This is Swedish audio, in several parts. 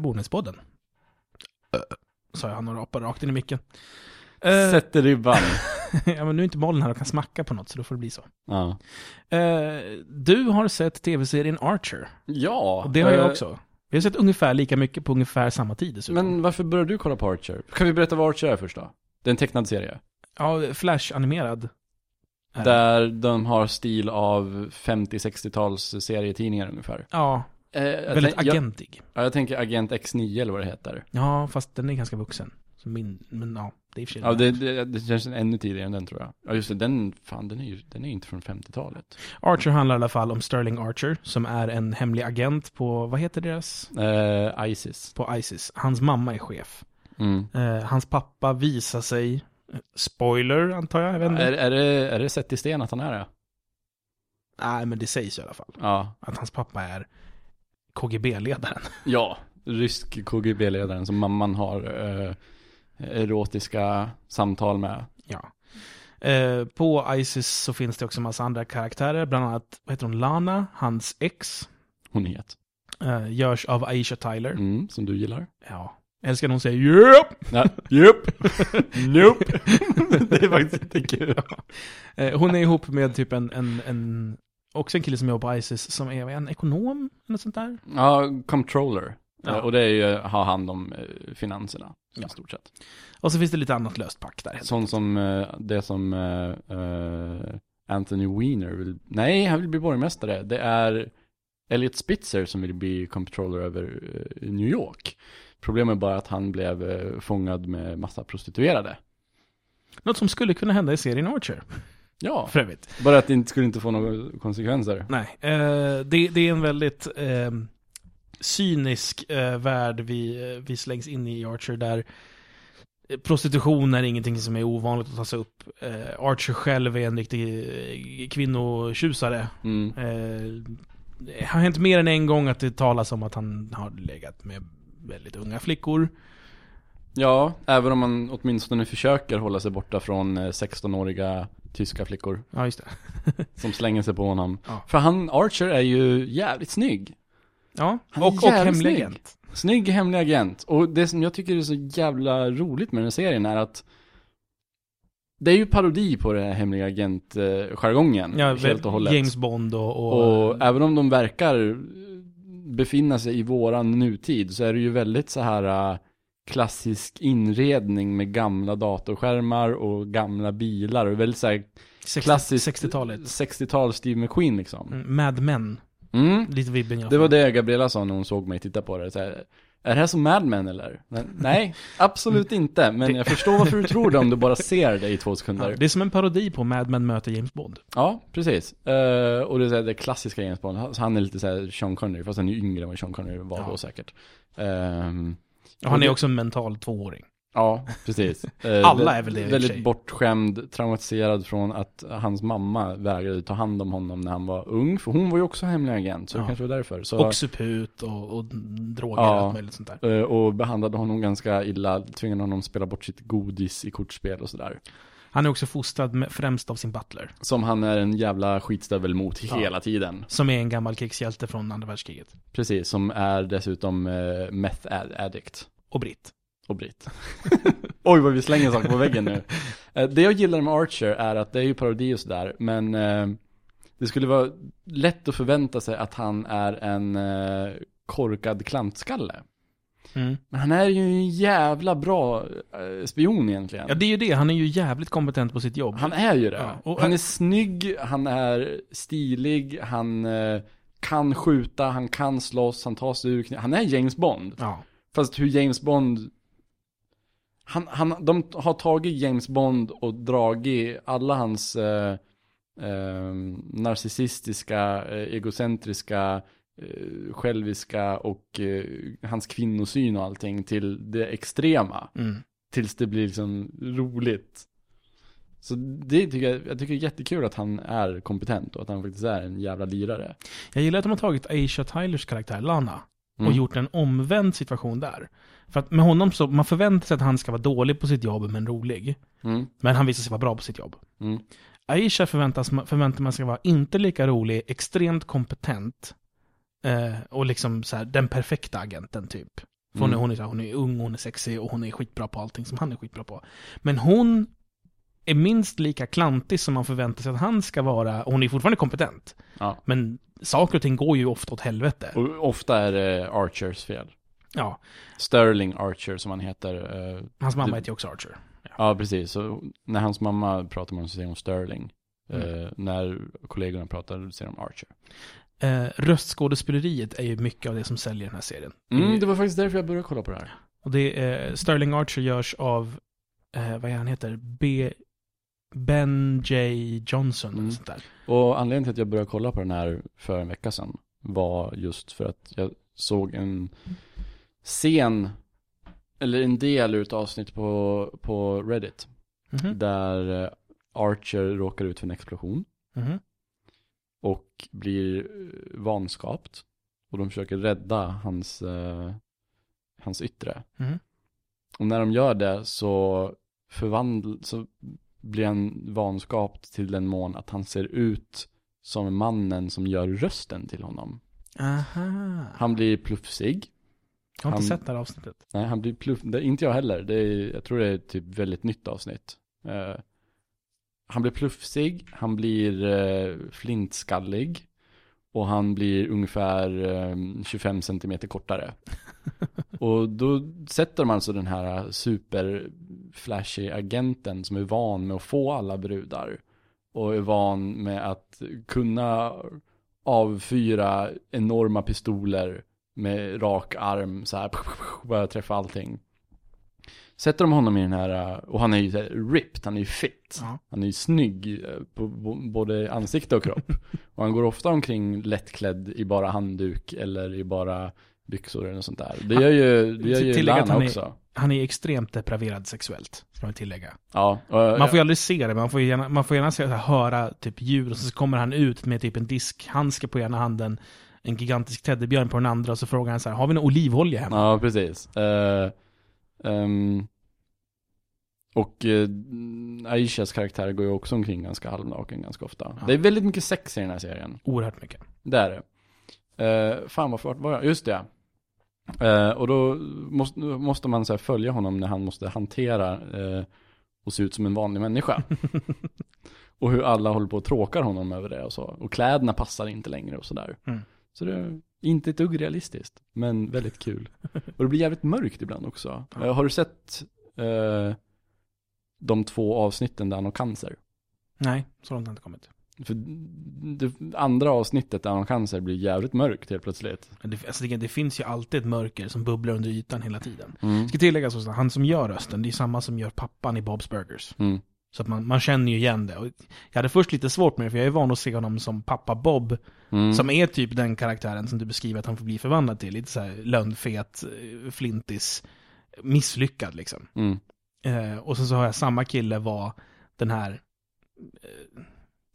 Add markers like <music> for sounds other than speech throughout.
Det Bonuspodden. Uh, sa jag han och rapade rakt in i micken. Uh, Sätter ribban. <laughs> ja, men nu är inte Mollen här och kan smacka på något, så då får det bli så. Ja. Uh, du har sett tv-serien Archer. Ja. Och det har jag också. Vi har sett ungefär lika mycket på ungefär samma tid dessutom. Men varför började du kolla på Archer? Kan vi berätta vad Archer är först då? Det är en tecknad serie. Ja, Flash-animerad. Där de har stil av 50-60-tals serietidningar ungefär. Ja, Eh, jag väldigt tänk- jag- agentig. Ja, jag tänker Agent X9 eller vad det heter. Ja, fast den är ganska vuxen. Så min, men ja, det är i och för sig Ja, det, det, det känns ännu tidigare än den tror jag. Ja, just det, den, fan den är ju, den är inte från 50-talet. Archer handlar i alla fall om Sterling Archer, som är en hemlig agent på, vad heter deras? Eh, Isis. På Isis. Hans mamma är chef. Mm. Eh, hans pappa visar sig, spoiler antar jag, jag vet inte. Är, är, det, är det sett i sten att han är det? Nej, men det sägs i alla fall. Ja. Att hans pappa är KGB-ledaren. Ja. Rysk KGB-ledaren som mamman har eh, erotiska samtal med. Ja. Eh, på Isis så finns det också en massa andra karaktärer, bland annat, vad heter hon, Lana, hans ex, Hon är het. eh, görs av Aisha Tyler. Mm, som du gillar. Ja. Älskar när hon säger Yep! Ja, <laughs> jupp. <laughs> nope. <laughs> det är faktiskt inte kul. Eh, hon är ihop med typ en, en, en också en kille som jobbar på Isis som är en ekonom, eller något sånt där. Ja, controller. Ja. Eh, Och det är ju ha hand om eh, finanserna. Ja. I stort sett. Och så finns det lite annat löst pack där. Sånt som eh, det som Anthony Weiner vill, nej han vill bli borgmästare. Det är Elliot Spitzer som vill bli comptroller över New York. Problemet är bara att han blev fångad med massa prostituerade. Något som skulle kunna hända i serien Archer, Ja, för övrigt. bara att det inte skulle inte få några konsekvenser. Nej, eh, det, det är en väldigt eh, cynisk eh, värld vi, eh, vi slängs in i Archer där eh, prostitution är ingenting som är ovanligt att ta sig upp. Eh, Archer själv är en riktig kvinnotjusare. Mm. Eh, det har hänt mer än en gång att det talas om att han har legat med väldigt unga flickor. Ja, även om man åtminstone försöker hålla sig borta från eh, 16-åriga tyska flickor Ja, just det. <laughs> som slänger sig på honom. Ja. För han, Archer är ju jävligt snygg. Ja, Han och, och hemlig agent. Snygg hemlig agent. Och det som jag tycker är så jävla roligt med den här serien är att det är ju parodi på den här hemliga agent-jargongen. Ja, helt och hållet. James Bond och... och, Och även om de verkar befinna sig i våran nutid så är det ju väldigt så här äh, klassisk inredning med gamla datorskärmar och gamla bilar och väldigt så här 60 klassiskt 60-talet. 60-tal Steve McQueen liksom. Mm, Mad Men. Mm. Lite vibben jag Det var det Gabriella sa när hon såg mig titta på det. Så här, är det här som Mad Men eller? Men, nej, <laughs> absolut inte. Men jag förstår varför du tror det om du bara <laughs> ser det i två Ja, sekunder. det är som en parodi på Mad Men möter James Bond. Ja, precis. Eh, och det är här, det klassiska James Bond. Han- är lite så här Sean Connery, fast han är yngre än vad Sean Connery var Ja. då säkert. Ehm, Och han är det- också en mental tvååring. ja, <laughs> precis. Eh, Alla är väl det i och för Väldigt sig. bortskämd, traumatiserad från att hans mamma vägrade ta hand om honom när han var ung. För hon var ju också hemlig agent, så det Ja. kanske var därför. Så, Och suput och, och droger Ja. och allt möjligt sånt där. Eh, Och behandlade honom ganska illa, tvingade honom spela bort sitt godis i kortspel och sådär. Han är också fostrad med, främst av sin butler. Som han är en jävla skitstövel mot Ja. hela tiden. Som är en gammal krigshjälte från andra världskriget. Precis, som är dessutom uh, meth ad- addict. Och britt. Och britt. <laughs> Oj vad vi slänger saker på väggen nu. <laughs> Eh, det jag gillar med Archer är att det är ju parodi och sådär, men eh, det skulle vara lätt att förvänta sig att han är en eh, korkad klantskalle. Mm. Men han är ju en jävla bra eh, spion egentligen. Ja, det är ju det. Han är ju jävligt kompetent på sitt jobb. Han är ju det. Ja, och- han är snygg, han är stilig, han eh, kan skjuta, han kan slåss, han tar sig ur kn- Han är James Bond. Ja. Fast hur James Bond han, han, de har tagit James Bond och dragit alla hans eh, eh, narcissistiska, eh, egocentriska, själviska och eh, hans kvinnosyn och allting till det extrema. Mm. Tills det blir liksom roligt. Så det tycker jag, jag tycker det är jättekul att han är kompetent och att han faktiskt är en jävla lirare. Jag gillar att de har tagit Aisha Tylers karaktär, Lana, och Mm. gjort en omvänd situation där. För att med honom så, man förväntar sig att han ska vara dålig på sitt jobb men rolig. Mm. Men han visar sig vara bra på sitt jobb. Mm. Aisha förväntas, förväntar man sig vara inte lika rolig, extremt kompetent Eh, och liksom så här, den perfekta agenten typ. För hon, är, Mm. hon, är, så här, hon är ung, hon är sexig och hon är skitbra på allting som han är skitbra på. Men hon är minst lika klantig som man förväntar sig att han ska vara. Och hon är fortfarande kompetent. Ja. Men saker och ting går ju ofta åt helvete. Och ofta är det Archers fel. Ja, Sterling Archer som han heter. eh, hans mamma Du- heter ju också Archer. Ja, precis. Så när hans mamma pratar med honom så säger hon Sterling. Mm. Eh, när kollegorna pratar säger de Archer. Eh, röstskådespeleriet är ju mycket av det som säljer den här serien. Mm, det var faktiskt därför jag började kolla på det här. Och det är, Sterling Archer görs av, eh, vad är han heter? B... Ben J. Johnson Mm. eller sånt där. Och anledningen till att jag började kolla på den här för en vecka sedan var just för att jag såg en scen, eller en del utav avsnitt på, på Reddit. Mhm. Där eh, Archer råkar ut för en explosion Mhm. Och blir eh, vanskapt. Och de försöker rädda hans, eh, hans yttre. Mhm. Och när de gör det så förvandl så blir han vanskapt till den mån att han ser ut som mannen som gör rösten till honom. Aha. Han blir plufsig. Jag har inte han- sett det här avsnittet. Nej, han blir pluff, det är inte jag heller. Det är, jag tror det är typ väldigt nytt avsnitt. Eh, han blir plufsig, han blir eh, flintskallig. Och han blir ungefär eh, 25 centimeter kortare. <laughs> och då sätter de alltså den här super flashy agenten som är van med att få alla brudar. Och är van med att kunna avfyra enorma pistoler med rak arm så här <laughs> bara träffa allting. Sätter de honom i den här, och han är ju här ripped, han är ju fit. Ja. Han är ju snygg eh, på både ansikte och kropp. <laughs> och han går ofta omkring lättklädd i bara handduk eller i bara byxor eller något sånt där. Det gör ju, det gör ju Lana han är- också. Han är extremt depraverad sexuellt, ska man tillägga. Ja, och, Man får ju aldrig se det, men man får gärna, man får gärna se, höra typ ljud och så kommer han ut med typ en diskhandske på ena handen, en gigantisk teddybjörn på den andra och så frågar han så här, har vi någon olivolja hemma? Ja, precis. Eh, ehm, och uh, Aishas karaktär går ju också omkring ganska halvnaken ganska ofta. Ja. Det är väldigt mycket sex i den här serien. Oerhört mycket. Det är det. Uh, fan varför var jag? Just det. Eh, och då måste, måste man så här följa honom när han måste hantera eh, och se ut som en vanlig människa. <laughs> och hur alla håller på och tråkar honom över det och så. Och kläderna passar inte längre och sådär. Mm. Så det inte ett dugg realistiskt, men väldigt kul. <laughs> och det blir jävligt mörkt ibland också. Ja. Eh, har du sett eh, de två avsnitten där han har cancer? Nej, så långt har inte kommit. För det andra avsnittet där han har cancer blir jävligt mörkt helt plötsligt. Det, alltså det, det finns ju alltid ett mörker som bubblar under ytan hela tiden. Mm. Ska tillägga så att han som gör rösten, det är samma som gör pappan i Bob's Burgers. Mm. Så att man, man känner ju igen det. Och jag hade först lite svårt med det, för jag är van att se honom som pappa Bob, Mm. som är typ den karaktären som du beskriver att han får bli förvandlad till. Lite såhär lönnfet, eh, flintis, misslyckad liksom. Mm. Eh, och sen så har jag samma kille var den här eh,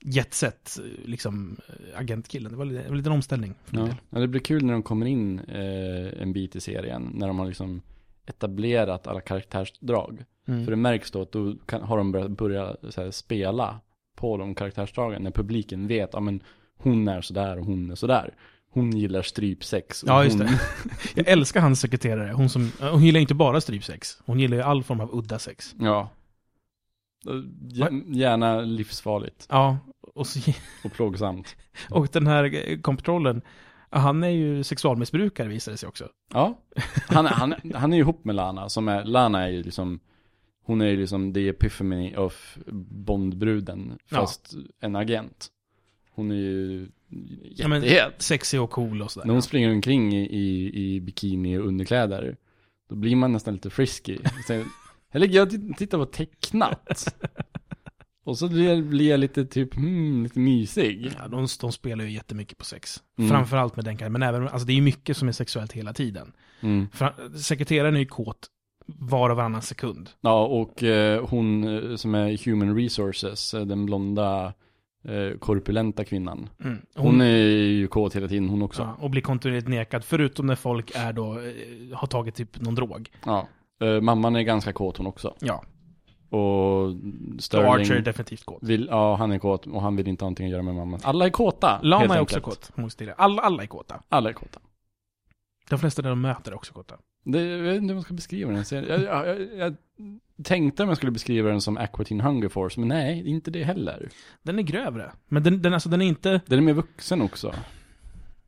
jetset, eh, liksom, eh, agentkillen. Det var lite, en liten omställning. Ja. ja, det blir kul när de kommer in eh, en bit i serien. När de har liksom etablerat alla karaktärsdrag. Mm. För det märks då att då kan, har de börjat börja här, spela på de karaktärsdragen. När publiken vet, ja men hon är sådär och hon är sådär. Hon gillar strypsex. Ja, just hon... det. <laughs> Jag älskar hans sekreterare. Hon, som, eh, hon gillar inte bara strypsex. Hon gillar ju all form av udda sex. ja. G- Gärna livsfarligt Ja, och, så, och plågsamt. <laughs> och den här eh, kontrollen, han är ju sexualmissbrukare visar det sig också. Ja, han, han, han är ju ihop med Lana, som är, Lana är ju liksom, hon är ju liksom the epiphany of Bondbruden, Ja. fast en agent. Hon är ju Ja, jättehet. Sexig och cool och sådär. När hon springer omkring i, i, i bikini och underkläder, då blir man nästan lite frisky. Sen, jag tittar på tecknat. <laughs> Och så blir jag, blir jag lite typ, hmm, lite mysig. Ja, de, de spelar ju jättemycket på sex. Mm. Framförallt med den karaktären, men även, alltså det är ju mycket som är sexuellt hela tiden. Mm. Fra, sekreteraren är ju kåt var och varannan sekund. Ja, och eh, hon eh, som är Human Resources, eh, den blonda eh, korpulenta kvinnan. Mm. Hon, är ju kåt hela tiden hon också. ja, och blir kontinuerligt nekad, förutom när folk är då, eh, har tagit typ någon drog. Ja. Eh, mamman är ganska kåt hon också. Ja. Och Och Sterling Archer är definitivt kåt. vill, ja han är kåt och han vill inte ha någonting att göra med mamman. Alla är kåta. Lama är också kåt, säga. Alla, alla är kåta. Alla är kåta. De flesta där de möter är också kåta. Det, jag vet inte hur man ska beskriva den. Jag, jag, jag, tänkte om jag skulle beskriva den som Aqua Teen Hunger Force, men nej, inte det heller. Den är grövre. Men den, den, alltså, den är inte... Den är mer vuxen också.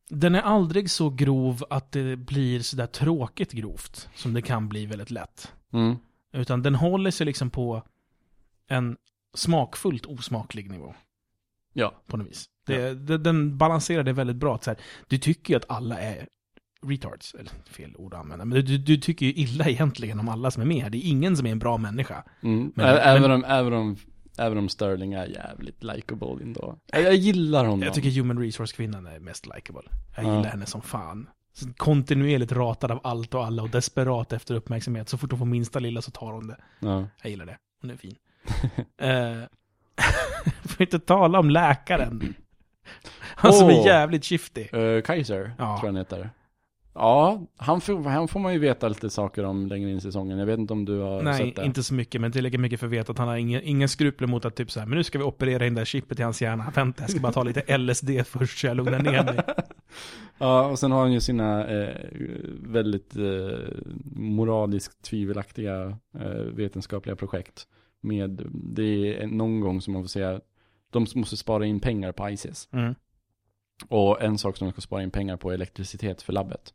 Den är aldrig så grov att det blir sådär tråkigt grovt. Som det kan bli väldigt lätt. Mm. Utan den håller sig liksom på en smakfullt osmaklig nivå. Ja. På något vis. Det, det, den balanserar det väldigt bra. Så här, du tycker ju att alla är retards. Eller fel ord att använda. Men du, du tycker ju illa egentligen om alla som är med här. Det är ingen som är en bra människa. Mm. Men- även, men- om, även, om, även om Sterling är jävligt likable ändå. Jag, jag gillar honom. Jag tycker Human Resource-kvinnan är mest likable. Jag Ja. gillar henne som fan. Så Kontinuerligt ratad av allt och alla och desperat efter uppmärksamhet. Så fort hon får minsta lilla så tar hon det. Ja. Jag gillar det. Hon är fin. uh, <laughs> <laughs> får inte tala om läkaren. Han som Åh. är jävligt shifty. Eh, Kaiser, Ja. tror jag han heter. Ja, han får, han får man ju veta lite saker om längre in i säsongen. Jag vet inte om du har Nej, sett det. inte så mycket, men tillräckligt mycket för att veta att han har inga, inga skrupler mot att typ så här, men nu ska vi operera in det här chippet i hans hjärna. Vänta, jag ska bara ta lite LSD först så jag lugnar ner mig. <laughs> Ja, och sen har han ju sina eh, väldigt eh, moraliskt tvivelaktiga eh, vetenskapliga projekt. Med, det är någon gång som man får säga, de måste spara in pengar på ISIS. Mm. Och en sak som de ska spara in pengar på är elektricitet för labbet.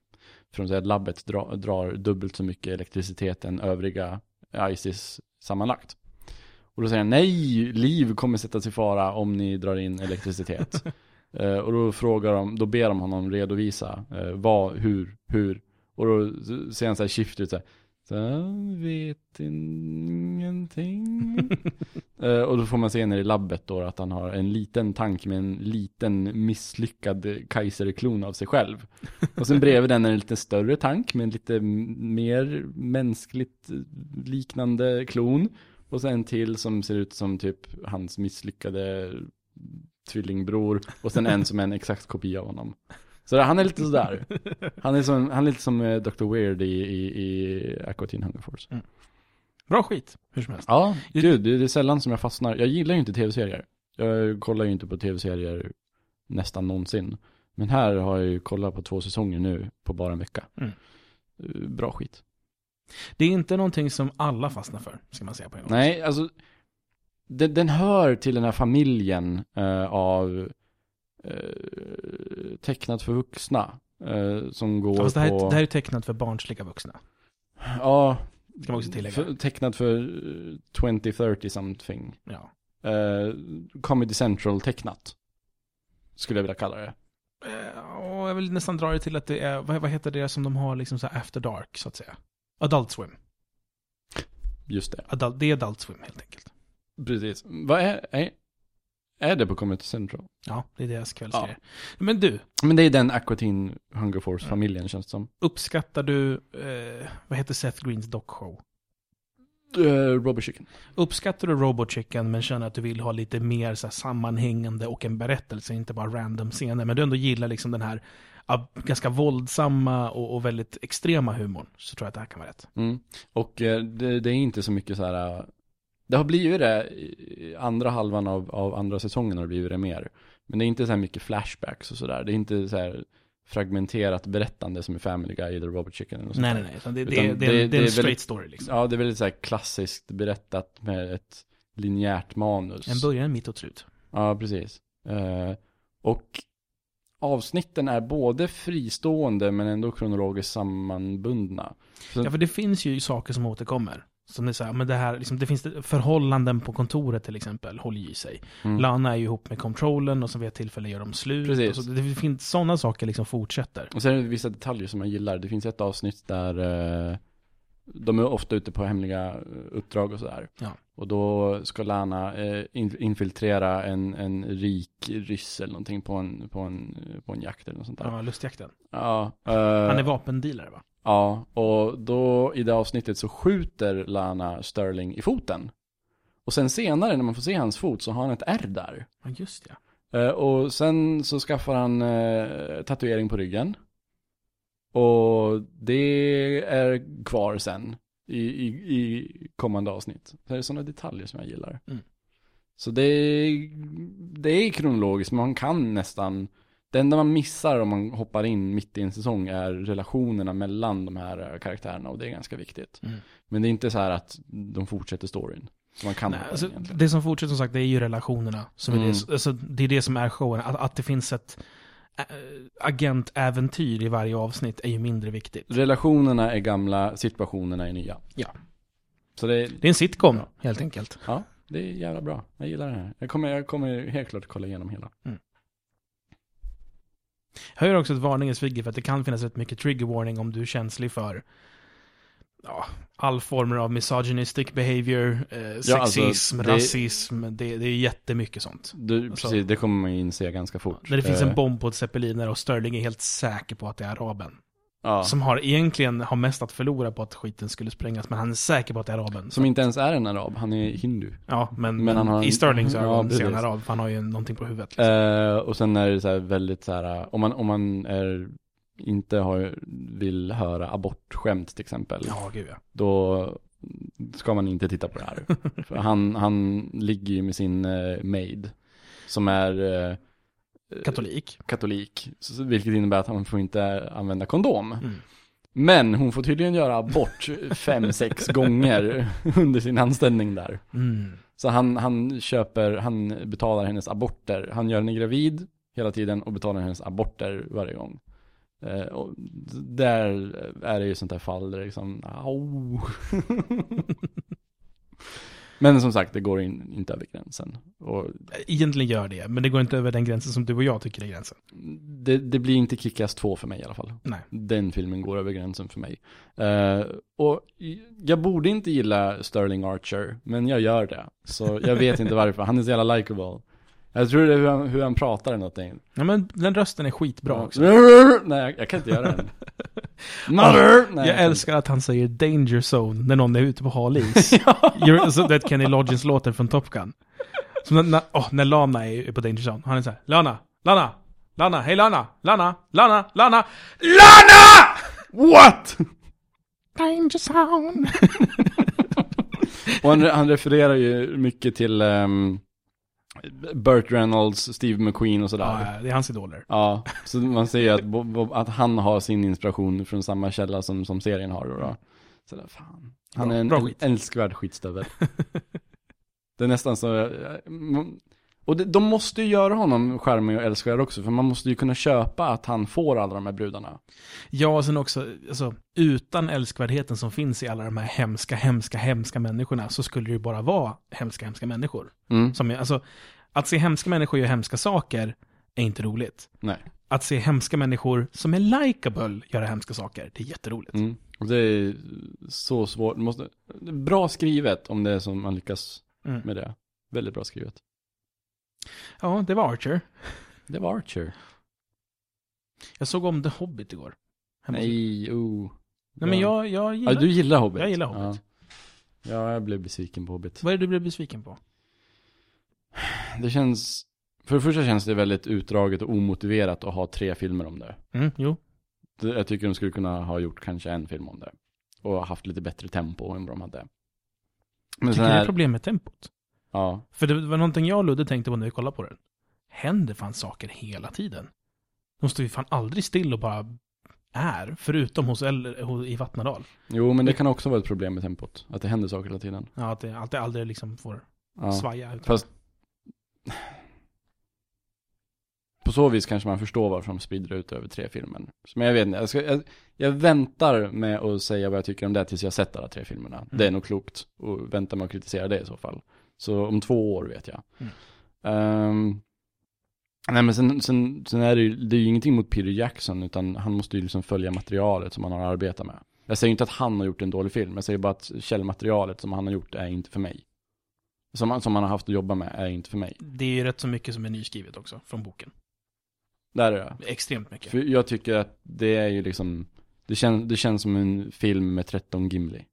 För de säger att labbet dra, drar dubbelt så mycket elektricitet än övriga ISIS sammanlagt. Och då säger han nej, liv kommer sättas i fara om ni drar in elektricitet. <laughs> Eh, och då frågar de, då ber de honom redovisa eh, vad, hur, hur. Och då säger han så här shifter så här. Den vet ingenting. uh, <laughs> och då får man se när i labbet då att han har en liten tank med en liten misslyckad kaiserklon av sig själv. Och sen bredvid den är en lite större tank med en lite mer mänskligt liknande klon. Och sen en till som ser ut som typ hans misslyckade tvillingbror. Och sen en som är en exakt kopia av honom. Så han är lite sådär. Han är, som, han är lite som eh, Dr. Weird i, i, i Aqua Teen Hunger Force. Bra skit, hur som helst. Ja, gud, det det är sällan som jag fastnar. Jag gillar ju inte tv-serier. Jag kollar ju inte på tv-serier nästan någonsin. Men här har jag ju kollat på två säsonger nu på bara en vecka. Mm. Eh, Bra skit. Det är inte någonting som alla fastnar för, ska man säga på en gång. Nej, alltså den, den hör till den här familjen eh, av eh, tecknat för vuxna. eh, som går Fast det här, på... det här är tecknat för barnsliga vuxna. Ja, Ska man också tillägga. för, tecknat för eh, 2030 something. Ja. Eh, Comedy Central tecknat. Skulle jag vilja kalla det. Eh, Och jag vill nästan dra det till att det är, vad, vad heter det som de har liksom så after dark, så att säga? Adult Swim. Just det. Adult, det är Adult Swim helt enkelt. Precis. Vad är, är, är det på Comedy Central? Ja, det är deras kvällsserie. Men du, Men det är den Aqua Teen Hunger Force-familjen känns det som. uppskattar du, eh, vad heter Seth Greens dockshow? Uh, Robert Chicken. Uppskattar du Robot Chicken men känner att du vill ha lite mer så här, sammanhängande och en berättelse, inte bara random scener. Men du ändå gillar liksom den här ja, ganska våldsamma och, och väldigt extrema humorn. Så tror jag att det här kan vara rätt. Mm. Och eh, det, det är inte så mycket så här. Det har blivit det andra halvan av, av andra säsongen har det blivit det mer. Men det är inte så här mycket flashbacks och sådär. Det är inte så här fragmenterat berättande som i Family Guy eller Robot Chicken eller något Nej, nej, nej. Utan det, det, det, det, är en straight väldigt- story liksom. Ja, det är väldigt så här klassiskt berättat med ett linjärt manus. En början, mitt och slut. Ja, precis. Eh, och avsnitten är både fristående men ändå kronologiskt sammanbundna. Så, Ja, för det finns ju saker som återkommer. Som det är men det här, liksom, det finns förhållanden på kontoret till exempel, håller ju i sig. mm. Lana är ju ihop med controllen och så vid ett tillfälle gör de slut. Så, det, finns sådana saker liksom fortsätter. Och sen är det vissa detaljer som jag gillar. Det finns ett avsnitt där eh, de är ofta ute på hemliga eh, uppdrag och sådär. Ja. Och då ska Lana eh, in, infiltrera en, en rik ryss eller någonting på en, på en, på en jakt eller något sånt där. Ja, lustjakten. Ja, eh, Han är vapendealare va? Ja, och då i det avsnittet så skjuter Lana Sterling i foten. Och sen senare när man får se hans fot så har han ett R där. Ja, just ja. Eh, och sen så skaffar han eh, tatuering på ryggen. Och det är kvar sen. i, i, i kommande avsnitt. Så är det sådana detaljer som jag gillar. Mm. Så det är, det är kronologiskt, men man kan nästan det enda man missar om man hoppar in mitt i en säsong är relationerna mellan de här eh, karaktärerna och det är ganska viktigt. Mm. Men det är inte så här att de fortsätter storyn. Så man kan Nej, alltså, det som fortsätter som sagt, det är ju relationerna. Som är Mm. det, alltså, det är det som är showen. Att, att det finns ett äh, agentäventyr i varje avsnitt är ju mindre viktigt. Relationerna är gamla, situationerna är nya. Ja. Så det, Det är en sitcom, Ja. helt enkelt. ja, det är jävla bra. Jag gillar det här. Jag kommer, jag kommer helt klart kolla igenom hela. Jag höjer också ett varningens finger för att det kan finnas rätt mycket trigger warning om du är känslig för ja, all former av misogynistic behavior, eh, Ja, alltså, sexism, det- rasism. Det, det är jättemycket sånt. Du, Alltså- precis, det kommer man ju inse ganska fort. När det finns Eh, en bomb på ett zeppeliner och Sterling är helt säker på att det är araben. Ja, Som har egentligen har mest att förlora på att skiten skulle sprängas, men han är säker på att det är araben. Som inte ens är en arab, han är hindu. Ja, men, Men han har en- i Sterlings Ja, ögon ser han arab, för han har ju någonting på huvudet. Liksom. Eh, och sen är det så väldigt så här, om man, om man är, inte har, vill höra abortskämt till exempel, Ja, gud ja. då ska man inte titta på det här. <laughs> Han, han ligger ju med sin eh, maid, som är eh, Katolik. katolik, vilket innebär att han får inte använda kondom. Mm. Men hon får tydligen göra abort <laughs> fem, sex gånger under sin anställning där. Mm. Så han, han köper, han betalar hennes aborter. Han gör henne gravid hela tiden och betalar hennes aborter varje gång. Eh, och där är det ju sånt där fall där det liksom, au. <laughs> Men som sagt, det går in, inte över gränsen. Och Egentligen gör det, men det går inte över den gränsen som du och jag tycker är gränsen. det, det blir inte Kick-Ass 2 för mig i alla fall. Nej. Den filmen går över gränsen för mig. Eh, och jag borde inte gilla Sterling Archer, men jag gör det. Så jag vet inte varför. Han är så jävla likable. Jag tror det är hur han, hur han pratar eller någonting. Ja, men den rösten är skitbra också. <laughs> <laughs> Nej, jag, jag kan inte göra den. Mother! Nej, jag kan älskar att han säger danger zone när någon är ute på hal is. <laughs> You're- Så det Kenny Loggins låter från Top Gun. Som när, när, åh, när Lana är på danger zone. Han är såhär, Lana, Lana, Lana, hej Lana, Lana, Lana, Lana, LANA! What? Danger zone. Och han, han refererar ju mycket till um, Burt Reynolds, Steve McQueen och sådär. Ja, det är hans idoler. Ja, så man ser ju att, att han har sin inspiration från samma källa som, som serien har då. då. Så där, fan. Han Bra- är en bra skit. älskvärd skitstövel. det är nästan så, eh, och de måste ju göra honom charmig och älskvärd också, för man måste ju kunna köpa att han får alla de här brudarna. Ja, och sen också, alltså, utan älskvärdheten som finns i alla de här hemska, hemska, hemska människorna så skulle det ju bara vara hemska, hemska människor. Mm. Som alltså, att se hemska människor göra hemska saker är inte roligt. Nej. Att se hemska människor som är likable göra hemska saker, det är jätteroligt. Mm. Och det är så svårt, måste, bra skrivet om det är som man lyckas Mm. med det. Väldigt bra skrivet. Ja, det var Archer. Det var Archer. Jag såg om The Hobbit igår. Hemma Nej, oh. Nej men jag, jag gillar... Ja, du gillar Hobbit? Jag gillar Hobbit. Ja. ja, jag blev besviken på Hobbit. Vad är det du blev besviken på? Det känns, för det första känns det väldigt utdraget och omotiverat att ha tre filmer om det. Mm, jo. Jag tycker de skulle kunna ha gjort kanske en film om det. Och haft lite bättre tempo än vad de hade. Men Tycker du det är problem med tempot? Ja, För det var någonting jag och Ludde tänkte på när vi kollade på den. Händer fan saker hela tiden? De står ju fan aldrig still och bara är, förutom hos, eller, i Vattnadal. jo men det kan också vara ett problem med tempot. Att det händer saker hela tiden. Ja, att det, att det aldrig liksom får Ja. svaja. Ut. Fast på så vis kanske man förstår varför de sprider ut över tre filmer. Men jag vet inte, jag, ska, jag, jag väntar med att säga vad jag tycker om det tills jag sett alla tre filmerna. Det är nog klokt och vänta med att kritisera det i så fall. Så om två år vet jag. Mm. Ehm, nej men sen, sen, sen är det ju, det är ju ingenting mot Peter Jackson utan han måste ju liksom följa materialet som han har arbetat med. Jag säger inte att han har gjort en dålig film, jag säger bara att källmaterialet som han har gjort är inte för mig. Som, han- som han har haft att jobba med är inte för mig. Det är ju rätt så mycket som är nyskrivet också, från boken. Där är jag. Extremt mycket. För jag tycker att det är ju liksom, det, kän, det känns som en film med 13 Gimli.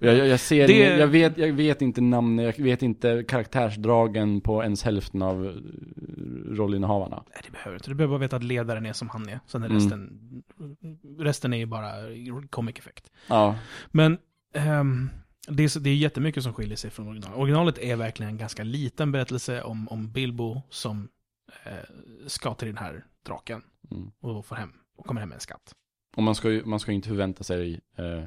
Jag, jag, jag ser, Det- det... jag, vet, jag vet inte namn, jag vet inte karaktärsdragen på ens hälften av eh, rollinnehavarna. Nej, det behöver du inte. Du behöver bara veta att ledaren är som han är. Sen är Mm. resten, resten är ju bara comic effect. Ja, Men ehm, det, är, det är jättemycket som skiljer sig från originalet. Originalet är verkligen en ganska liten berättelse om, om Bilbo som eh, ska till den här draken Mm. och får hem, och kommer hem med en skatt. Och man ska ju man ska inte förvänta sig eh,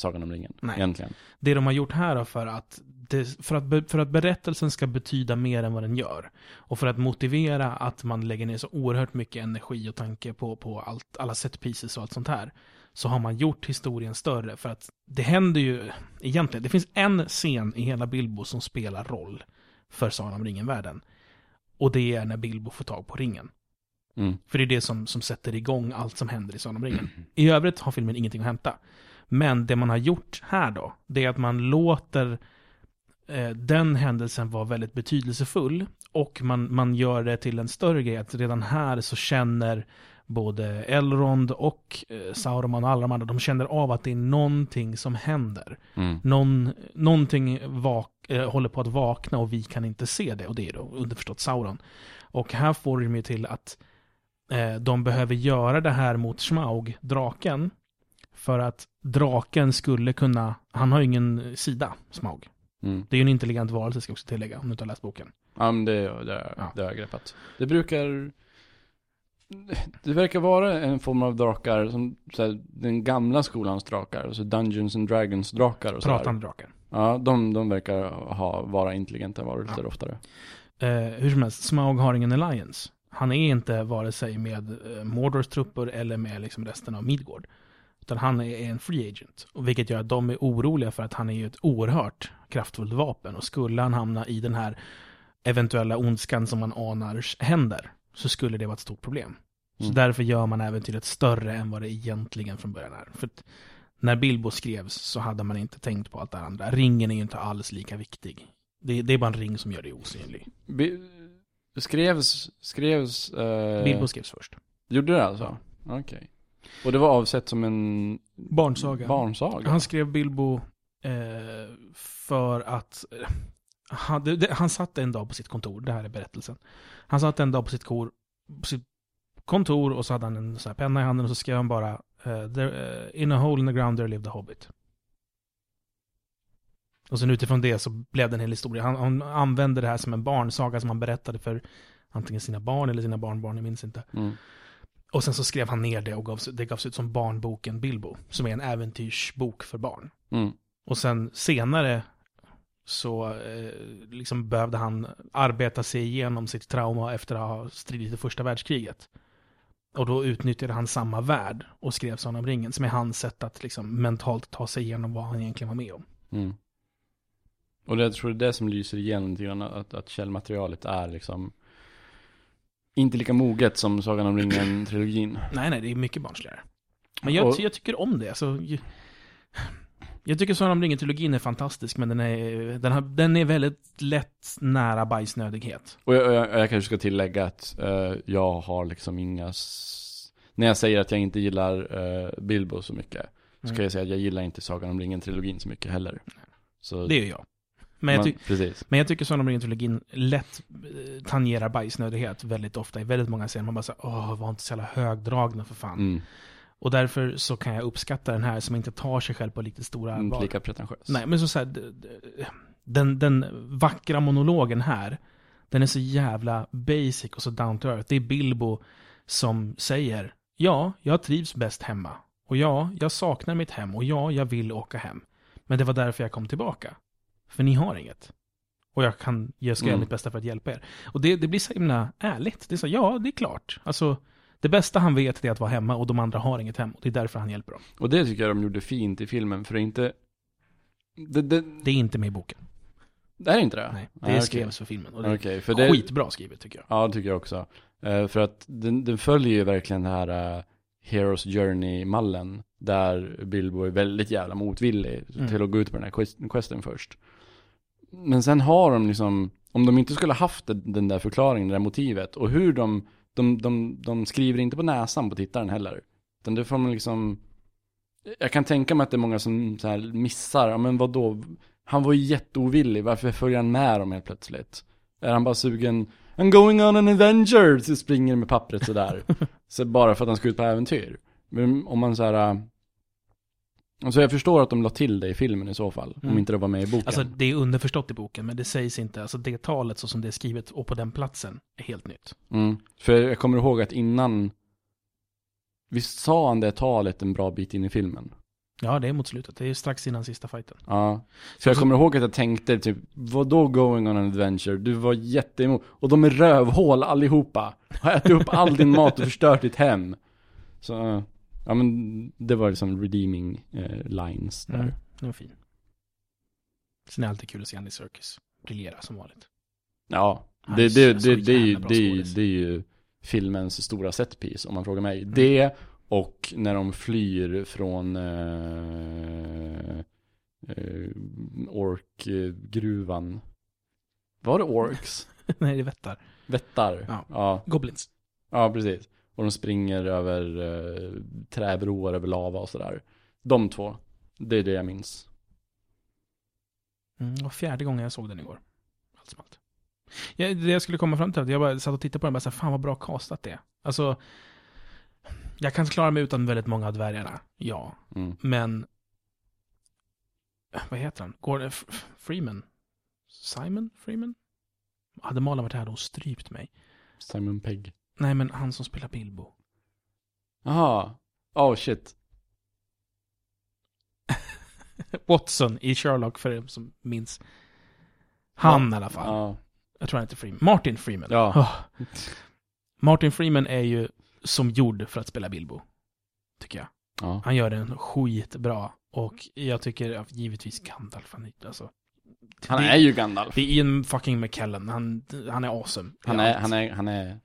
Sagan om ringen, Nej. egentligen. Det de har gjort här då för att, det, för, att för att berättelsen ska betyda mer än vad den gör. Och för att motivera att man lägger ner så oerhört mycket energi och tanke på, på allt, alla set pieces och allt sånt här. Så har man gjort historien större. För att det händer ju egentligen, det finns en scen i hela Bilbo som spelar roll för Sagan om ringen-världen. Och det är när Bilbo får tag på ringen. Mm. För det är det som, som sätter igång allt som händer i Sagan om ringen. <clears throat> I övrigt har filmen ingenting att hämta. Men det man har gjort här då, det är att man låter eh, den händelsen vara väldigt betydelsefull. Och man, man gör det till en större grej, att redan här så känner både Elrond och eh, Sauron och alla de andra, de känner av att det är någonting som händer. Mm. Någon, någonting vak, eh, håller på att vakna och vi kan inte se det. Och det är då underförstått Sauron. Och här får de ju till att eh, de behöver göra det här mot Smaug, draken. För att draken skulle kunna, han har ju ingen sida, Smaug. Mm. Det är ju en intelligent varelse ska jag också tillägga, om du inte har läst boken. Ja, men det, det, Ja. det har jag greppat. Det brukar... Det verkar vara en form av drakar som här, den gamla skolans drakar, alltså Dungeons and Dragons drakar och. Pratande drakar. Ja, de, de verkar ha, vara intelligenta varelser Ja. oftare. Eh, hur som helst, Smaug har ingen alliance. Han är inte vare sig med eh, Mordors trupper eller med liksom resten av Midgård. Utan han är en free agent. Och vilket gör att de är oroliga för att han är ju ett oerhört kraftfullt vapen. Och skulle han hamna i den här eventuella ondskan som man anar händer, så skulle det vara ett stort problem. Så Mm. därför gör man äventyret större än vad det egentligen från början är. För när Bilbo skrevs så hade man inte tänkt på allt det andra. Ringen är ju inte alls lika viktig. Det, det är bara en ring som gör dig osynlig. Bi- skrevs, skrevs... Eh, Bilbo skrevs först. Gjorde det alltså? Okej. Och det var avsett som en Barnsaga. barnsaga? Han skrev Bilbo eh, för att eh, han, det, han satt en dag på sitt kontor, det här är berättelsen. Han satt en dag på sitt, kor, på sitt kontor och så hade han en här penna i handen och så skrev han bara eh, there, eh, In a hole in the ground there lived a hobbit. Och sen utifrån det så blev det en hel historia. Han, han använde det här som en barnsaga som han berättade för antingen sina barn eller sina barnbarn, jag minns inte. Mm. Och sen så skrev han ner det och gavs, det gavs ut som barnboken Bilbo, som är en äventyrsbok för barn. Mm. Och sen senare så eh, liksom behövde han arbeta sig igenom sitt trauma efter att ha stridit i första världskriget. Och då utnyttjade han samma värld och skrev Sagan om ringen, som är hans sätt att liksom mentalt ta sig igenom vad han egentligen var med om. Mm. Och det, jag tror det är det som lyser igenom lite grann, att, att källmaterialet är liksom inte lika moget som Sagan om ringen-trilogin. Nej, nej, det är mycket barnsligare. Men jag, Och- jag tycker om det. Alltså, jag tycker Sagan om ringen-trilogin är fantastisk, men den är, den, har, den är väldigt lätt nära bajsnödighet. Och jag, jag, jag kanske ska tillägga att eh, jag har liksom inga... När jag säger att jag inte gillar eh, Bilbo så mycket, så Mm. ska jag säga att jag gillar inte Sagan om ringen-trilogin så mycket heller. Så, Det gör jag. Men jag, ty- man, men jag tycker Sagan om ringen-trilogin lätt eh, tangerar bajsnödighet väldigt ofta i väldigt många scener. Man bara säger åh, var inte så jävla högdragna för fan. Mm. Och därför så kan jag uppskatta den här som inte tar sig själv på lite stora Inte allvar. lika pretentiös. Nej, men så, så här, den, den vackra monologen här, den är så jävla basic och så down to earth. Det är Bilbo som säger, ja, jag trivs bäst hemma. Och ja, jag saknar mitt hem. Och ja, jag vill åka hem. Men det var därför jag kom tillbaka. För ni har inget. Och jag kan, jag ska göra Mm. mitt bästa för att hjälpa er. Och det, det blir så himla ärligt. Det är så, ja, det är klart. Alltså, det bästa han vet är att vara hemma och de andra har inget hem. Och det är därför han hjälper dem. Och det tycker jag de gjorde fint i filmen, för det är inte... Det, det, Det är inte med i boken. det är inte det? Nej, det Ah, skrevs för filmen. Och det är Okej, för det... skitbra skrivet tycker jag. Ja, det tycker jag också. Eh, för att den, den följer ju verkligen den här uh, Heroes Journey-mallen. Där Bilbo är väldigt jävla motvillig Mm. till att gå ut på den här quest- questen först. Men sen har de liksom, om de inte skulle haft den där förklaringen, det där motivet, och hur de, de, de, de skriver inte på näsan på tittaren heller. Utan det får man liksom, jag kan tänka mig att det är många som så här missar, ja men vad då? Han var ju jätteovillig, varför följer han med dem helt plötsligt? Är han bara sugen, I'm going on an adventure, så springer med pappret sådär. <laughs> så bara för att han ska ut på äventyr. Men om man så här. Äh, Så jag förstår att de la till det i filmen i så fall, Mm. om inte det var med i boken. Alltså det är underförstått i boken, men det sägs inte. Alltså det talet så som det är skrivet och på den platsen är helt nytt. Mm. För jag kommer ihåg att innan, visst sa han det talet en bra bit in i filmen? Ja, det är mot slutet. Det är strax innan sista fighten. Ja. Så jag kommer ihåg att jag tänkte typ, vadå going on an adventure? Du var jätteemot, och de är rövhål allihopa. Har ätit upp all din mat och förstört ditt hem. Så, ja men det var liksom redeeming eh, lines där. Mm, den var fin. Sen är det alltid kul att se Andy Serkis briljera som vanligt. Ja, det, är det, det, det, är ju, det, är det är ju filmens stora setpiece om man frågar mig. Mm. Det och när de flyr från eh, eh, orkgruvan. Var det orks? <laughs> Nej, det är vättar. Vättar? Ja. ja. Goblins. Ja, precis. Och de springer över eh, träbroar över lava och sådär. De två, det är det jag minns. Mm, var fjärde gången jag såg den igår. Allt som allt. Ja, det jag skulle komma fram till, att jag bara satt och tittade på den och bara så här, fan vad bra castat det är. Alltså, jag kan klara mig utan väldigt många av dvärgarna, ja. Mm. Men, vad heter han? Gordon Freeman? Simon Freeman? Hade Malin varit här hade hon strypt mig. Simon Pegg. Nej, men han som spelar Bilbo. Jaha. Oh shit. <laughs> Watson i Sherlock, för er som minns. Han i alla fall. Ja. Jag tror han heter Freeman. Martin Freeman. Ja. Oh. Martin Freeman är ju som gjord för att spela Bilbo. Tycker jag. ja. Han gör den skitbra. Och jag tycker ja, givetvis Gandalf. Han, alltså, Han är ju Gandalf. Det är Ian fucking McKellen. Han, han är awesome. Han är, han är, han är,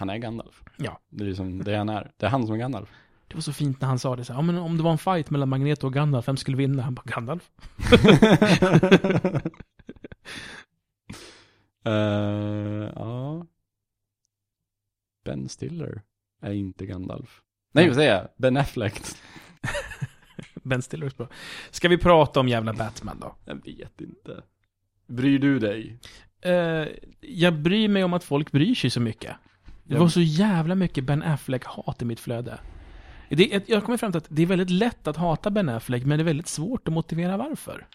han är Gandalf. Ja. Det är liksom det han är. Det är han som är Gandalf. Det var så fint när han sa det så här, ja, men om det var en fight mellan Magneto och Gandalf, vem skulle vinna? Han bara, Gandalf. <laughs> Eh, ja. Ben Stiller är inte Gandalf. Nej, vad säger jag? Ben Affleck. <laughs> Ben Stiller är bra. Ska vi prata om jävla Batman då? Jag vet inte. Bryr du dig? Eh, jag bryr mig om att folk bryr sig så mycket. Det var så jävla mycket Ben Affleck-hat i mitt flöde. Det, jag kommer fram till att det är väldigt lätt att hata Ben Affleck, men det är väldigt svårt att motivera varför.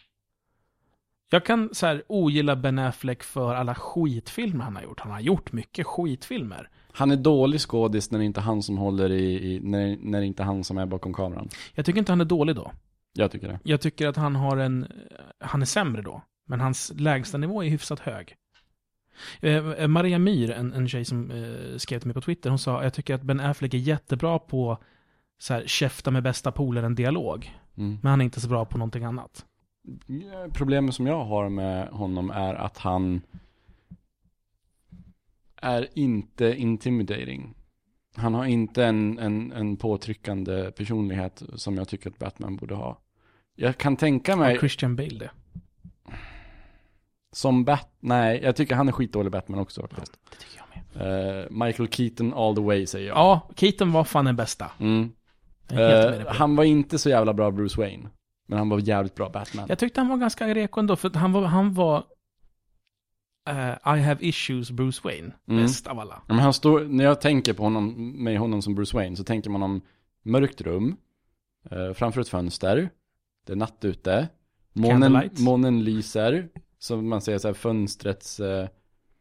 Jag kan så här ogilla Ben Affleck för alla skitfilmer han har gjort. Han har gjort mycket skitfilmer. Han är dålig skådis när det inte är han som håller i, i när, när det inte är han som är bakom kameran. Jag tycker inte han är dålig då. Jag tycker det. Jag tycker att han har en... Han är sämre då. Men hans lägsta nivå är hyfsat hög. Eh, Maria Myr, en, en tjej som eh, skrev till mig på Twitter, hon sa jag tycker att Ben Affleck är jättebra på så här, käfta med bästa polaren dialog. Mm. Men han är inte så bra på någonting annat. Problemet som jag har med honom är att han är inte intimidating. Han har inte en, en, en påtryckande personlighet som jag tycker att Batman borde ha. Jag kan tänka mig, Har Christian Bale det? Som Bat... Nej, jag tycker han är skitdålig Batman också faktiskt. Det tycker jag med. Eh, Michael Keaton all the way säger jag. Ja, Keaton var fan den bästa. Mm. Det. han var inte så jävla bra Bruce Wayne. Men han var jävligt bra Batman. Jag tyckte han var ganska reko ändå, för han var, han var eh, I have issues Bruce Wayne. Mm. Bäst av alla. Ja, Men han står, när jag tänker på honom, med honom som Bruce Wayne, så tänker man om mörkt rum, framför ett fönster, det är natt ute, månen, månen lyser, så man ser så här fönstrets eh,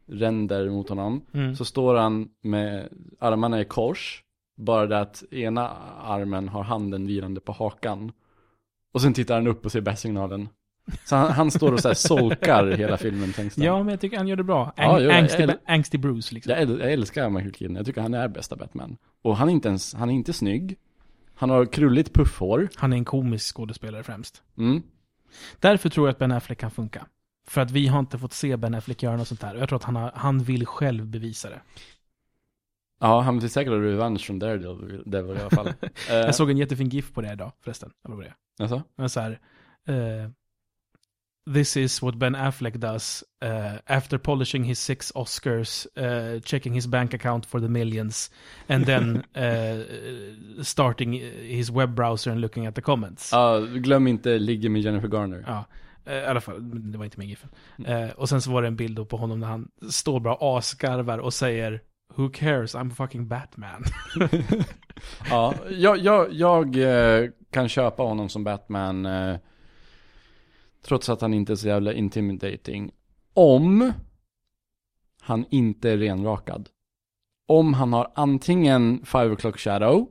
ränder mot honom. Mm. Så står han med armarna i kors, bara det att ena armen har handen vilande på hakan. Och sen tittar han upp och ser bästsignalen. Så han, han står och så här solkar hela filmen tänks det. Ja, men jag tycker han gör det bra. Ang- Ja, jo, angsty, jag- angsty Bruce liksom. Jag, jag älskar Michael Keaton, jag tycker han är bästa Batman. Och han är inte ens, han är inte snygg. Han har krulligt puffhår. Han är en komisk skådespelare främst. Mm. Därför tror jag att Ben Affleck kan funka. För att vi har inte fått se Ben Affleck göra något sånt här. Jag tror att han, har, han vill själv bevisa det. Ja, han vill säkert ha revansch från Daredevil Devil i alla fall. <laughs> eh, Jag såg en jättefin GIF på det idag förresten. Eller vad det är. alltså? Så här, eh, This is what Ben Affleck does eh, after polishing his six Oscars, checking his bank account for the millions, and then <laughs> starting his web browser and looking at the comments. Ja, glöm inte ligger med Jennifer Garner. Ja, eh, i alla fall, det var inte med giffen. Eh, och sen så var det en bild då på honom när han står bara asgarvar och säger Who cares, I'm fucking Batman. <laughs> Ja, jag, jag, jag eh, kan köpa honom som Batman. Eh, trots att han inte är så jävla intimidating. Om han inte är renrakad. Om han har antingen 5 o'clock shadow.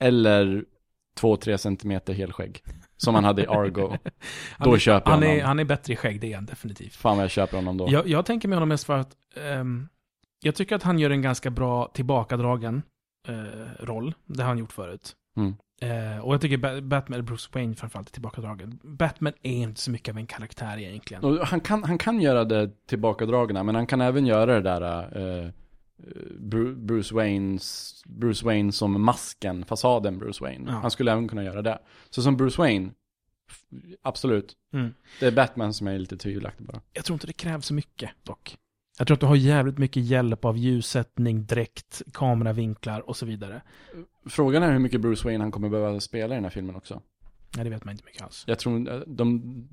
Eller 2-3 centimeter helskägg. Som han hade i Argo. <laughs> Han Då är, köper jag han honom. är, han är bättre i skägg, det är han definitivt. Fan vad jag köper honom då. Jag, jag tänker med honom mest för att ehm, jag tycker att han gör en ganska bra tillbakadragen eh, roll. Det har han gjort förut. Mm. Eh, och jag tycker ba- Batman, Bruce Wayne framförallt, är tillbakadragen. Batman är inte så mycket av en karaktär egentligen. Och han, kan, han kan göra det tillbakadragna, men han kan även göra det där Bru- Bruce Waynes, Bruce Wayne som masken, fasaden Bruce Wayne. Ja. Han skulle även kunna göra det. Så som Bruce Wayne, absolut. Mm. Det är Batman som är lite tvivelaktig bara. Jag tror inte det krävs så mycket dock. Jag tror att du har jävligt mycket hjälp av ljussättning, dräkt, kameravinklar och så vidare. Frågan är hur mycket Bruce Wayne han kommer behöva spela i den här filmen också. Nej, det vet man inte mycket alls. Jag tror eh, de,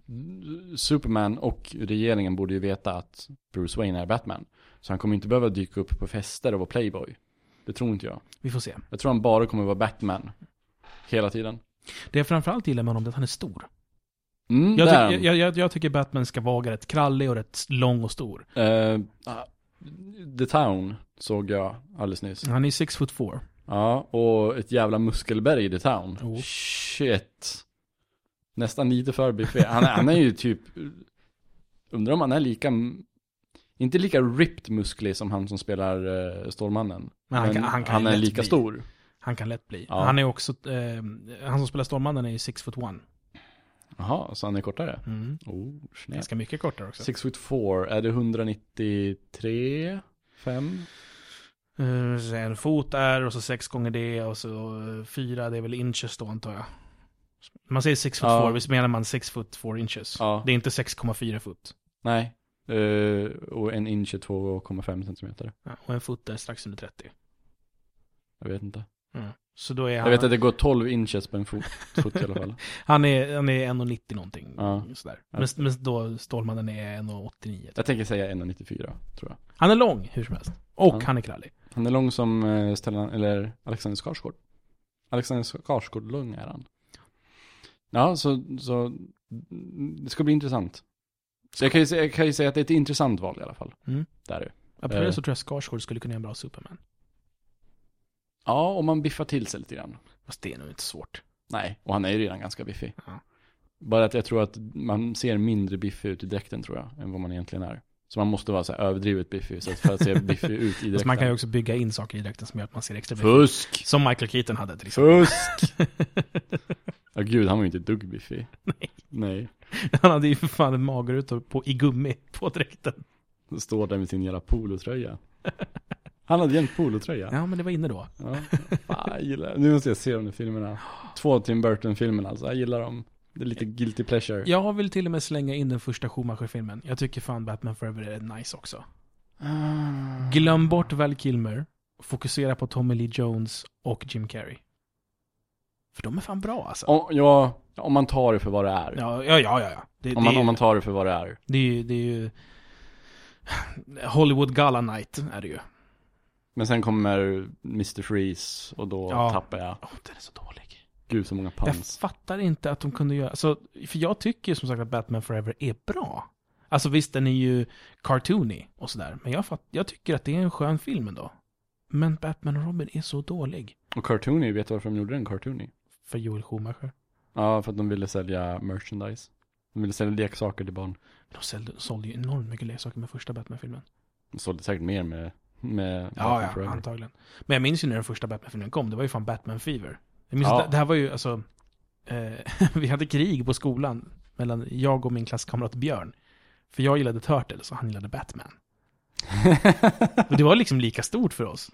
Superman och regeringen borde ju veta att Bruce Wayne är Batman. Så han kommer inte behöva dyka upp på fester och vara playboy. Det tror inte jag. Vi får se. Jag tror han bara kommer vara Batman. Hela tiden. Det jag framförallt gillar med honom är att han är stor. Mm, Jag, tycker- jag, jag, jag tycker Batman ska vara rätt krallig och rätt lång och stor. Ah, The Town såg jag alldeles nyss. Han är six foot four. Ja, och ett jävla muskelberg i The Town. Oh. Shit. Nästan lite för biffig. Han, är- han är ju typ, undrar om han är lika, inte lika ripped musklig som han som spelar uh, Stålmannen. Men han kan- han kan är lätt lika bli. stor. Han kan lätt bli. Ja. Han är också, eh, han som spelar Stålmannen är ju six foot one. Jaha, så han är kortare? Mm. Oh. Ganska mycket kortare också. Six foot four, är det 193? 5? Eh, så en fot är och så sex gånger det och så eh, fyra, det är väl inches då antar jag. Man säger six foot Ja. four, visst menar man six foot four inches? Ja. Det är inte 6,4 fot. Nej. Eh, och en inch är 2,5 centimeter. Ja, och en fot är strax under 30. Jag vet inte. Så då är Jag han, vet att det går 12 inches på en fot, fot i alla fall. <laughs> han är, han är 1,90 någonting. Ja. Sådär. Ja. Men, men då Stålmannen är 1,89. Jag tänker säga 1,94 tror jag. Han är lång hur som helst. Och Ja. han är krallig. Han är lång som eh, Stellan, eller Alexander Skarsgård. Alexander Skarsgård lång är han. Ja, så, så mm, det ska bli intressant. Så jag kan, ju, säga- jag kan ju säga att det är ett intressant val i alla fall. Mm. Där är det. Apropå det Eh. så tror jag Skarsgård skulle kunna göra en bra Superman. Ja, om man biffar till sig lite grann. Fast det är nog inte svårt. Nej, och han är ju redan ganska biffig. Ja. Bara att jag tror att man ser mindre biffig ut i dräkten tror jag, än vad man egentligen är. Så man måste vara så här överdrivet biffig så att för att se biffig ut i <laughs> Fast dräkten. man kan ju också bygga in saker i dräkten som gör att man ser extra biffig. Fusk! Som Michael Keaton hade till exempel. Fusk! <laughs> Ja gud, han var ju inte ett dugg biffig. Nej. Nej. <laughs> Han hade ju för fan en magrutor på, i gummi på dräkten. Står där med sin jävla polotröja. Han hade jämt polotröja. Ja, men det var inne då. Ja. Fan, jag gillar Nu måste jag se de där filmerna. Två Tim Burton-filmerna alltså. Jag gillar dem. Det är lite guilty pleasure. Jag vill till och med slänga in den första Schumacher-filmen. Jag tycker fan Batman Forever är nice också. Ah. Glöm bort Val Kilmer. Fokusera på Tommy Lee Jones och Jim Carrey. För de är fan bra alltså. Om, ja, om man tar det för vad det är. Ja, ja, ja, ja. Det, om, det, man, är, om man tar det för vad det är. det är ju, det är ju... Hollywood Gala Night är det ju. Men sen kommer Mr. Freeze och då Ja. tappar jag. Åh, den är så dålig. Gud så många Jag pans. fattar inte att de kunde göra... Alltså, för jag tycker som sagt att Batman Forever är bra. Alltså visst, den är ju cartoony och sådär. Men jag, fatt, jag tycker att det är en skön film ändå. Men Batman och Robin är så dålig. Och Cartoony, vet du varför de gjorde den Cartoony? För Joel Schumacher. Ja, för att de ville sälja merchandise. De ville sälja leksaker till barn. De sålde, sålde ju enormt mycket leksaker med första Batman-filmen. De sålde säkert mer med, med Ja, Batman ja, Forever. antagligen. Men jag minns ju när den första Batman-filmen kom, det var ju fan Batman Fever. Jag minns Ja. det, det här var ju alltså, eh, <laughs> vi hade krig på skolan mellan jag och min klasskamrat Björn. För jag gillade Turtles och han gillade Batman. <laughs> Och det var liksom lika stort för oss.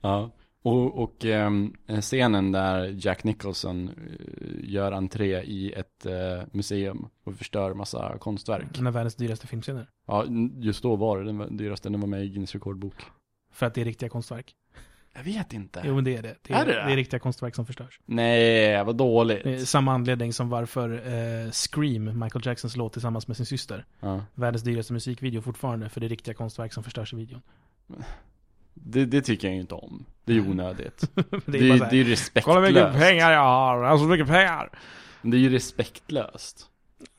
Ja, och, och ehm, scenen där Jack Nicholson eh, gör entré i ett eh, museum och förstör massa konstverk. En av världens dyraste filmscener. Ja, just då var det den dyraste, den var med i Guinness rekordbok. För att det är riktiga konstverk. Jag vet inte. Jo men det är det. Det Är är, det det är riktiga konstverk som förstörs. Nej, vad dåligt. Samma anledning som varför eh, Scream, Michael Jacksons låt tillsammans med sin syster. Ja. Världens dyraste musikvideo fortfarande, för det är riktiga konstverk som förstörs i videon. <laughs> Det, det tycker jag inte om. Det är onödigt. <laughs> det Det är ju- så här, det är ju Kolla vilka respektlöst. pengar jag har, jag har så mycket pengar. Det är ju respektlöst.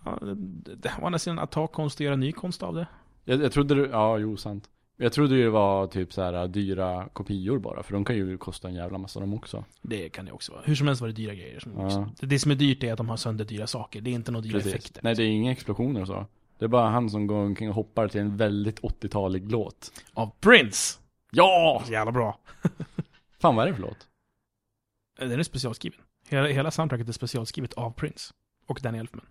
Ja, det, det, andra sidan, att ta konst och göra ny konst av det. Jag, jag trodde, det- ja jo sant. Jag trodde ju det var typ så här dyra kopior bara, för de kan ju kosta en jävla massa de också. Det kan det också vara. Hur som helst var det dyra grejer. Som Ja. det, det som är dyrt är att de har sönder dyra saker. Det är inte några dyra Precis. effekter. Nej det är inga explosioner och så. Det är bara han som går omkring och hoppar till en väldigt 80-talig låt. Av Prince! Ja! Så jävla bra. <laughs> Fan vad är det för låt? Den är specialskriven. Hela, hela soundtracket är specialskrivet av Prince. Och Danny Elfman.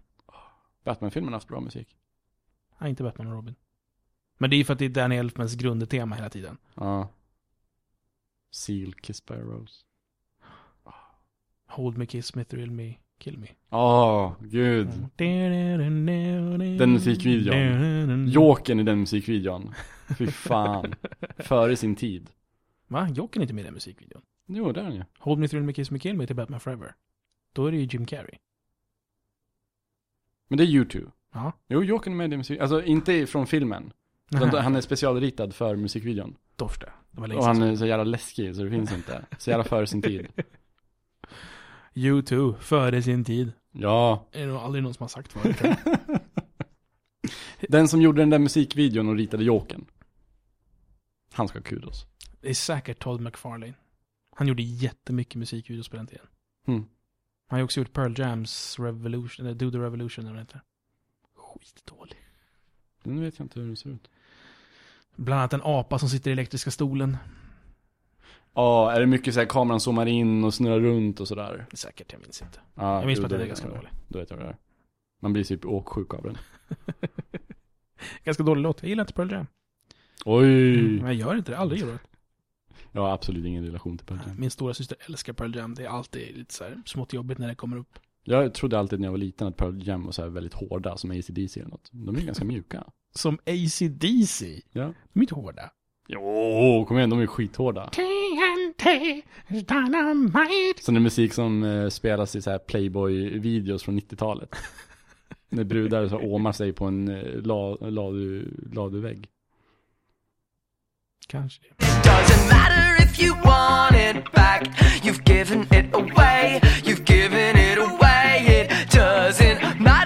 Batman-filmen har haft bra musik. Nej, inte Batman och Robin. Men det är ju för att det är Danny Elfmans grundtema hela tiden. Ja. Seal Kiss by a Rose. Hold me, kiss me, thrill me, kill me. Åh, gud. Den musikvideon. Jokern i den musikvideon. Fy fan. <laughs> Före sin tid. Va? Jokern är inte med i den musikvideon. Jo, det är den ju. Hold me, thrill me, kiss me, kill me till Batman Forever. Då är det ju Jim Carrey. Men det är U2. Ja. Jo, Jokern är med i den musik... Alltså inte från filmen. <laughs> Han är specialritad för musikvideon. Länge Och han är så jävla läskig så det finns inte. Så jävla före sin tid. <laughs> U2, före sin tid. Ja. Det är nog aldrig någon som har sagt förut. tror <laughs> jag. Den som gjorde den där musikvideon och ritade Jokern. Han ska ha kudos. Det är säkert Todd McFarlane. Han gjorde jättemycket musikvideos på den tiden. Mm. Han har ju också gjort Pearl Jams Revolution, eller Do the Revolution eller vad det heter. Skitdålig. Den vet jag inte hur den ser ut. Bland annat en apa som sitter i elektriska stolen. Ja, är det mycket så här kameran zoomar in och snurrar runt och sådär? Säkert, jag minns inte. Ja, Jag minns bara att den är ganska dålig. Då vet jag vad det är. Man blir typ åksjuk av den. <laughs> Ganska dålig låt. Jag gillar inte Pearl Jam. Oj! Men jag gör inte det, aldrig gjort det. Jag har absolut ingen relation till Pearl Jam. Min stora syster älskar Pearl Jam. Det är alltid lite så här smått jobbigt när det kommer upp. Jag trodde alltid när jag var liten att Pearl Jam var så väldigt hårda, som AC/DC eller något. De är ganska mjuka. Som AC/DC. Ja. De är inte hårda. Jo, kom igen, de är skithårda. Dynamite, dynamite. Sån musik som eh, spelas i så här Playboy-videos från 90-talet. <laughs> När brudar så åmar sig på en eh, la, ladu, laduvägg. Kanske. It doesn't matter if you want it back You've given it away You've given it away It doesn't matter